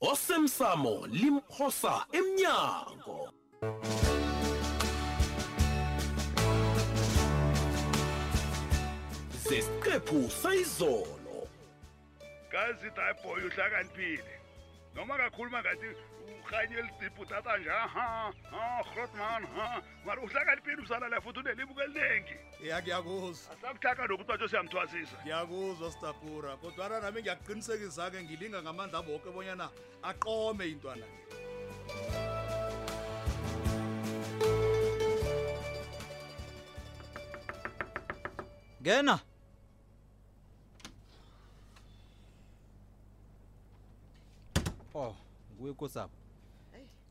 osemsamo limphosa emnyango zesiqephu sayizolo kazi tyboy uhlakaniphile noma kakhuluma ngathi urhanye elidibhu thatha nje ha ha hrotman ha mara uhlakaniphile usalala futhi unelimuko eliningi ya ngiyakuzwa asakuthaka nokuthi batho siyamthwasisa ngiyakuzwa stapura kodwana nami ngiyakuqinisekisa-ke ngilinga ngamandla boke bonyana aqome intwana le ngena oh nguye kosapho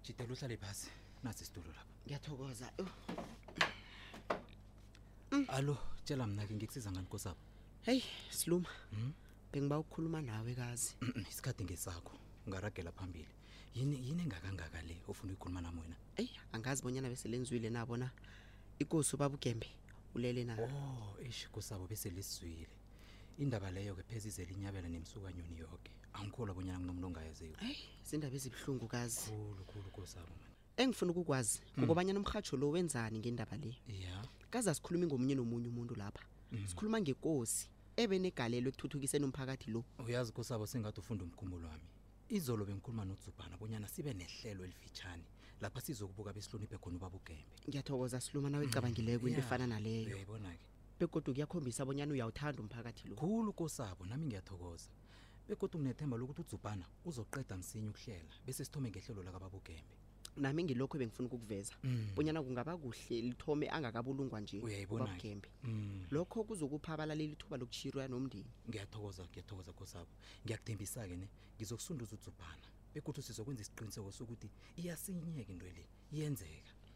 jidela uhlale phasi nasi isitulo lapha ngiyathokoza Yho, alo tshela mna ke ngikusiza ngani kosabo heyi siluma Hmm? bengiba ukukhuluma nawe kazi isikhathi ngesakho ungaragela phambili yini yini engakangaka le ofuna uyikhuluma nam wena eyi angazi bonyana bese lenzwile nabo na ikosi ubabugembe ulele na o Oh, eish kosabo bese lisizwile indaba leyo-ke phezi izela inyabela nemsukanyoni yoke angikholwa bonyana kunomuntu ongayaziko eyi zindaba ezibuhlungu kazi khulu khulu kosabo mani engifuna ukukwazi ngokobanyana umrhatsho lo wenzani ngendaba le ya kaze asikhulumi ngomunye nomunye umuntu lapha sikhuluma ngekosi ebe negalelo ekuthuthukiseni umphakathi lo uyazi kosabo sengathi ufunda umkhumbulo wami izolo bengikhuluma nodzubhana bonyana sibe nehlelo elifitshane lapha sizokubuka besiloniphe khona ubabugembe ngiyathokoza siluma nawe icabangileko into Yeah. efana naleyo uyayibona-ke begodu kuyakhombisa abonyana uyawuthanda umphakathi lo khulu kosabo nami ngiyathokoza begodu nginethemba lokuthi udzubhana uzoqeda msinya ukuhlela bese sithome ngehlelo lakababugembe nami ngilokho ebengifuna ukukuveza Mm. bonyana kungaba kuhle lithome angakabulungwa nje Uyayibona-ke. ubabugembe Mm. lokho kuzokupha abalaleli ithuba lokutshirwa nomndeni ngiyathokoza ngiyathokoza kosabo ngiyakuthembisa-ke ne ngizokusunduza udzubhana begodu sizokwenza isiqiniseko sokuthi iyasinyeka into le iyenzeka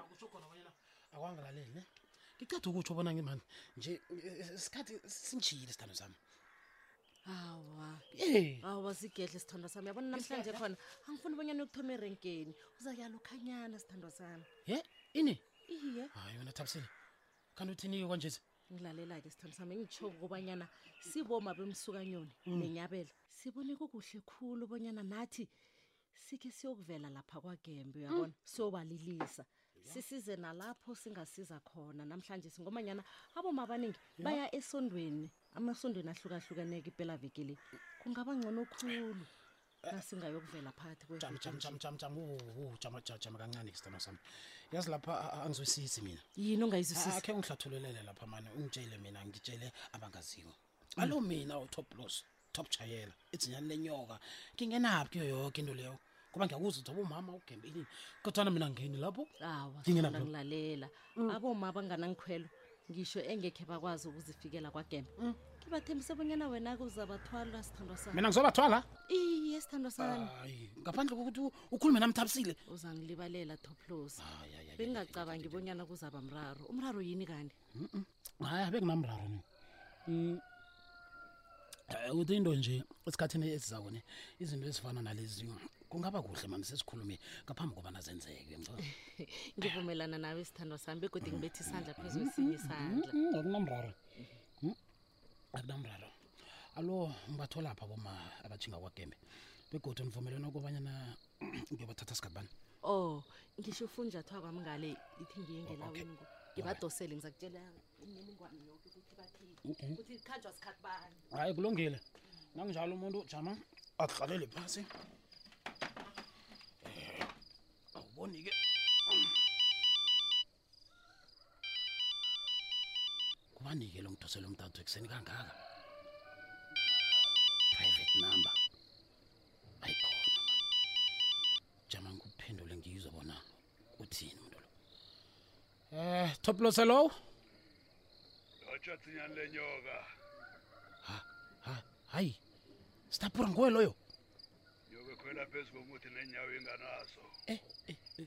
akutsho khona bonyana akwangilaleli ne ngiceda ukutsho bona ngimani nje eh, eh, sikhathi singishiyile sithando sami hawa Eh. hawa sigedle sithandwa sami yabona namhlanje khona angifuni bonyana ukuthoma erenkeni uza kuyalukhanyana sithandwa sami ye ini iye hayi wena thabisile kanti uthini-ke kwanjezi ngilalela-ke sithandwa sami ngitsho kobanyana siboma bemsukanyoni nenyabela sibone kukuhle khulu bonyana nathi sikhe siyokuvela lapha kwagembe uyabona mm. siyobalilisa sisize nalapho singasiza khona namhlanje singomanyana aboma abaningi baya esondweni amasondweni ahlukahlukeneke impela vekele kungaba ngcono khulu nasingayokuvela phakathi kwejama jama jama jama jama wo jama jama jama kancane isithando sami yazi lapha angizwisisi mina yini ongayizwisisi akhe ungihlathululele lapha mani ungitshele mina ngitshele abangaziko alo mina utop loss top chayela idzinyani lenyoka ngingenaphi kuyo yoke into leyo ngoba ngiyakuzwa ukuthi abomama ugembe inini kodwana mina ngeni lapho awa Ngingenaphi. sona ngilalela aboma abanganangikhwelo ngisho engekhe bakwazi ukuzifikela kwagembe ngibathembise bonyana wena-ke uzabathwala sithandwa sami mina ngizobathwala iye sithandwa sami hayi ngaphandle kokuthi u- ukhulume namthabisile uzangilibalela toplos bengingacabangi bonyana kuzaba mraro umraro yini kanti hayi abe kunamraro ni Mm, eh, uthi into nje esikhathini esizako ne izinto ezifana nalezi kungaba kuhle mani sesikhulume ngaphambi kobana zenzeke ngicabanga. ngivumelana nawe sithandwa sami begodwa ngibethi isandla phezu kwesinye isandla Mm, akunamraro Mm, akunamraro alo ngibatholapha boma abatshinga kwagembe begodwa nivumelana ukobanyana ngiyobathatha sigabani oh ngisho ufunjathwa kwami ngale ithi ngiye oh, ngelawini okay. ngibadosele ngizakutshela imininingwane yoke ukuthi bathini mhm. ukuthi khanjwa sikhathi bani hayi kulungile nanginjalo umuntu jama akuhlalele phasi eh, awuboni-ke kubanike lo ngidosela umtato ekuseni kangaka private number ayikhona jama ngikuphendule ngiyizwe bona uthini umuntu lo um toplose lowo lotshatsinyani lenyoka hayi stapura nguwe loyo yoke khwela phezu komuthi nenyawo inganazo eh, eh, eh,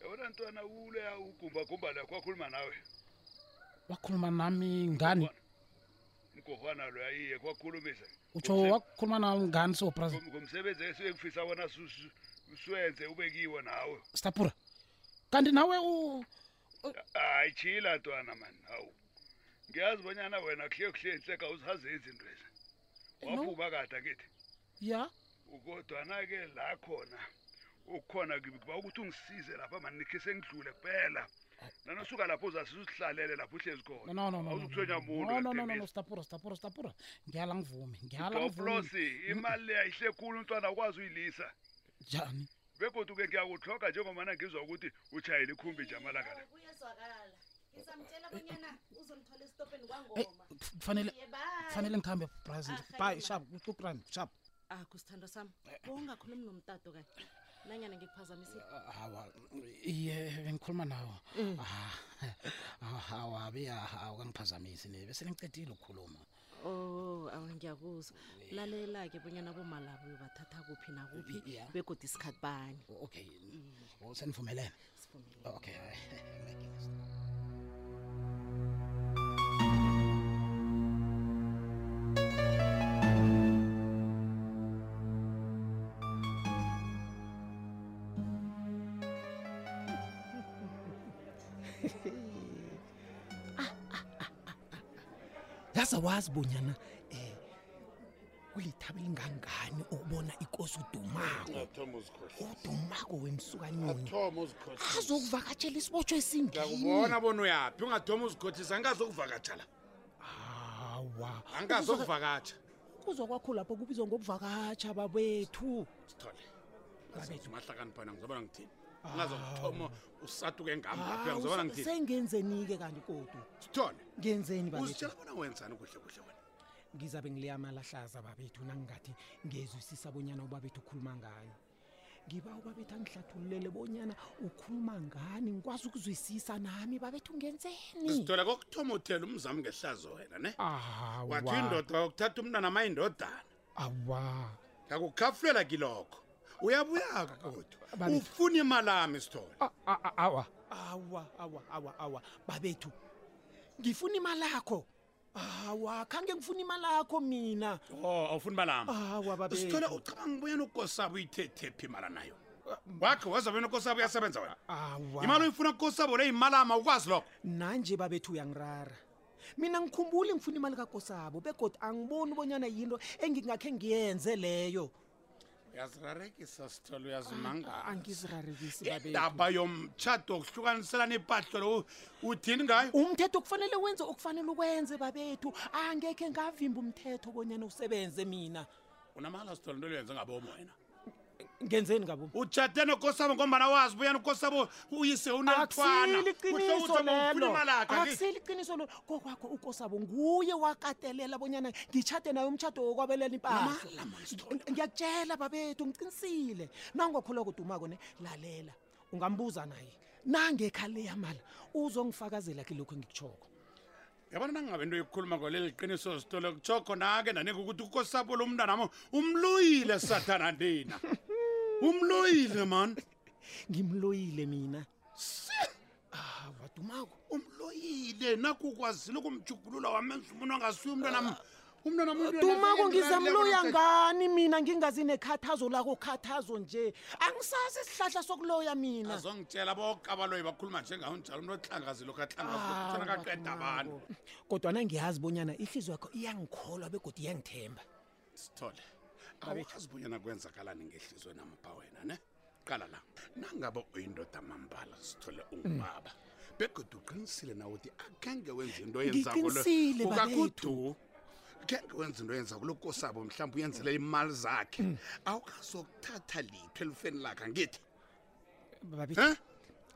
yabona ntwana uleya ugumbagumba lakho wakhuluma nawe wakhuluma nami ngani mgohwana loya iye kwakhulumisa utsho wakhuluma nawe ngani so bras ngomsebenzi esiyekufisa wona siwenze ube kiwo nawe stapura kanti nawe u hayi chila ntwana mani hawu ngiyazi bonyana wena kuhle kuhle nhleka uzihaze izinto ezi waphuma kade akithi ya ukodwana-ke la khona ukhona ngiba ukuthi ungisize lapha manike sengidlule kuphela nanosuka lapho uzasiza uzihlalele lapho uhlezi khona no no no awuzukuthonya muntu no no no no stapura stapura stapura ngiyala ngivume ngiyala ngivume imali ayihle khulu umntwana ukwazi uyilisa njani begodu ke ngiyakutlhoga njengomana ngizwa ukuthi utshayele ikhumbi jamalaka la kuyezwakala ngisamtshela bonyana uzomthola esitopeni kwangoma kufanele kufanele ngikhambe brazi bye shap uqukran shap ah kusithando sami ungakhulumi nomtato kanye nanyana ngikuphazamisile hawa iye bengikhuluma nawo mm. ah, ah, hawa be ah, akangiphazamisi ne bese ngiqedile ukukhuluma Oh, awu, ngiyakuzwa lalela-ke bonyana bomalabo uyobathatha kuphi nakuphi I- iya. begodi isikhathi bani O- okay Oh, senivumelene Sivumelene. Oh, okay yaza wazi bonyana eh kulithaba elingangani ukubona ikosi udumako Ngathoma uzikhohlisa. udumako wemsukanyoni Ngathoma uzikhohlisa. azokuvakatshela isibotshwa esingini Ngiyakubona bona uyaphi ungathoma uzikhohlisa angazokuvakatsha la. awa Angazokuvakatsha. kuzwa kwakho lapho kubizwa ngokuvakatsha babethu Sithole. Babethu mahlakaniphana ngizobona ngithini. Angazokuthomo usatuke ngami lapho Ah, uyangizwa usa- ngithini sengenzenike kanti kodwa sithole ngenzeni babethu uzitshela bona wenzani kuhle kuhle wena ngizabe ngileyamalahlaza babethu nangingathi ngezwisisa bonyana ubabethu ukhuluma ngayo ngiba ubabethu angihlathululele bonyana ukhuluma ngani ngikwazi ukuzwisisa nami babethu ngenzeni sithole kokuthoma uthela umzami ngehlazo wena ne Ah, wathi wa- indoda wakuthatha umntwana mayindodana awa ngakukhafulela kilokho uyabuyaka kodwa Babe. ufuna imalami sithole A- a- a- awa awa awa awa awa babethu ngifuna imali yakho awa khange ngifuna imali yakho mina o Oh, awufuni imalami awa babethu sithole ucabanga bonyana ukosabo uyithethephi imala nayo wakhe waza bonyana ukosabo uyasebenza wena awa imali uyifuna kukosabo le yimalama ukwazi lokho nanje babethu uyangirara mina ngikhumbuli ngifuna imali kakosabo begodwa angiboni ubonyana yinto engingakhe ngiyenze leyo uyazirarekisa sithole uyazimangala angizirarekisi babe indaba yomtshato okuhlukaniselana ipahlo lo uthini ngayo umthetho okufanele wenze okufanele ukwenze babethu angekhe ngavimba umthetho bonyana usebenze mina unamala sithole into leyenze ngabomo wena ngenzeni ngabo utshade nokosabo ngombana wazi buyana ukosabo uyise unelithwana akuseli iqiniso lelo kokwakho ukosabo nguye wakatelela bonyana ngitshade naye umtshado wokwabelela impahla ngiyakutshela babethu ngiqinisile nangokholwa kudumako ne lalela ungambuza naye nangekhaleyamala uzongifakazela kilokhu engikuchoko yabona nangabe into yokukhuluma kwaleli qiniso sitolo kutsho khona-ke nanike ukuthi ukosabo lo mntanamo umloyile sathana ndina umloyile mani ngimloyile mina ah wadumako umloyile nakukwazile ukumjugulula wamenza umuntu angasuye umntanam umntwana muntu dumako ngizamloya ngani mina ngingazi nekhathazo lako khathazo nje angisazi isihlahla sokuloya mina azongitshela boke abaloyi bakhuluma njengawo njalo umntu otlangazi lokhu atlangaana ah, kaqeda abantu kodwana ngiyazi bonyana ihliziyo yakho iyangikholwa begodi iyangithemba sithole awuyazi bonyana kwenzakalani ngehlizweni amapha wena ne qala la nangabe uyindoda mambala sithole ungubaba begoda uqinisile nawe uthi akhenge wenze into oyenzako lo Ngiqinisile, ukakudu khenge wenze into oyenzako lo kosabo mhlawumbe uyenzela imali zakhe awukazokuthatha litho elifeni lakhe angithi babethu Huh?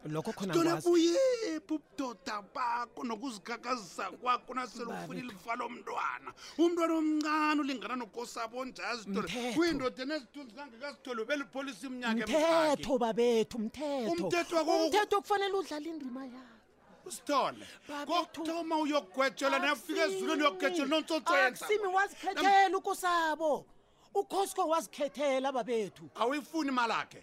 lokho khona tona ngikwazi. buyephi ubudoda bakho nokuzikakazisa kwakho nasele Baba ufuna bethu. ilifa lomntwana umntwana omncane ulingana nokosabo onjazi tona Mthetho. uyindoda enezithunzi kangekazithole ubelipholisa iminyaka emingaki mthetho babethu mthetho Umthetho wakoku- umthetho kufanele udlale indima yakho usithole Babethu. kokuthoma uyokugwetshelwa nafika ezulwini uyokugwetshelwa nontsotso yenza akusimi wazikhethela ukosabo ukhosiko wazikhethela babethu awuyifuni imalakhe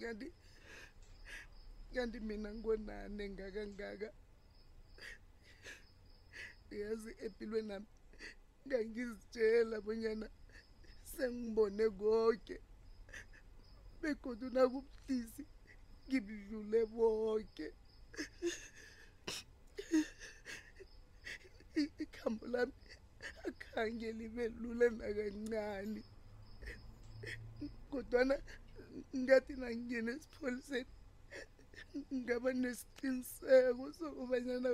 kanti kanti mina ngonani engaka ngaka yazi empilweni nami ngangizitshela bonyana sengibone konke begodu nakubudisi ngibudlule bonke ikhambo lami akhange libe lula nakancane kodwana ngathi nangingena esipholiseni ngaba nesiqiniseko sokubanyana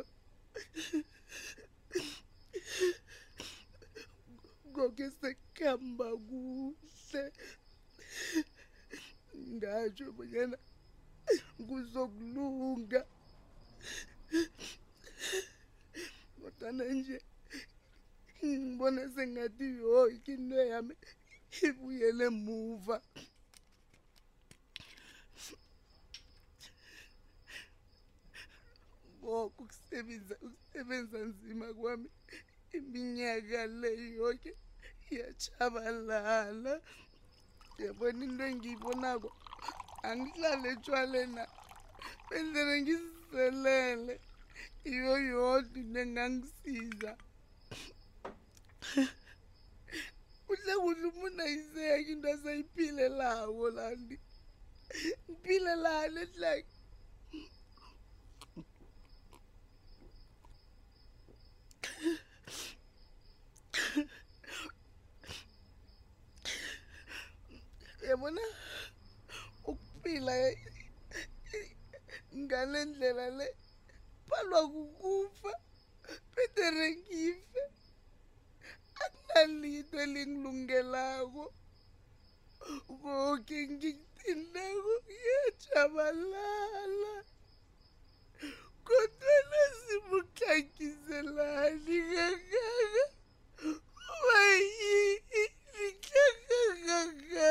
koke sekuhamba kuhle ngasho bonyana kuzokulunga kodwana nje ngibona sengathi yoke into yami ibuyele muva ngoku kusebenza ukusebenza nzima kwami iminyaka le yoke iyatshabalala yabona into engiyibonako angihlale etshwalena bendlela ngiziselele iyo yodwa into engangisiza kuhle kuhle umuntu ayiseki into asayiphilelako landi ngiphilelani ehleke yabona ukuphila ngale ndlela le phalwa kukufa Pedere ngife. Analitho elingilungelako. Koke ngikuthintako kuyajabalala. Kodwana simukhangiselani kangaka. Uba yini kangaka?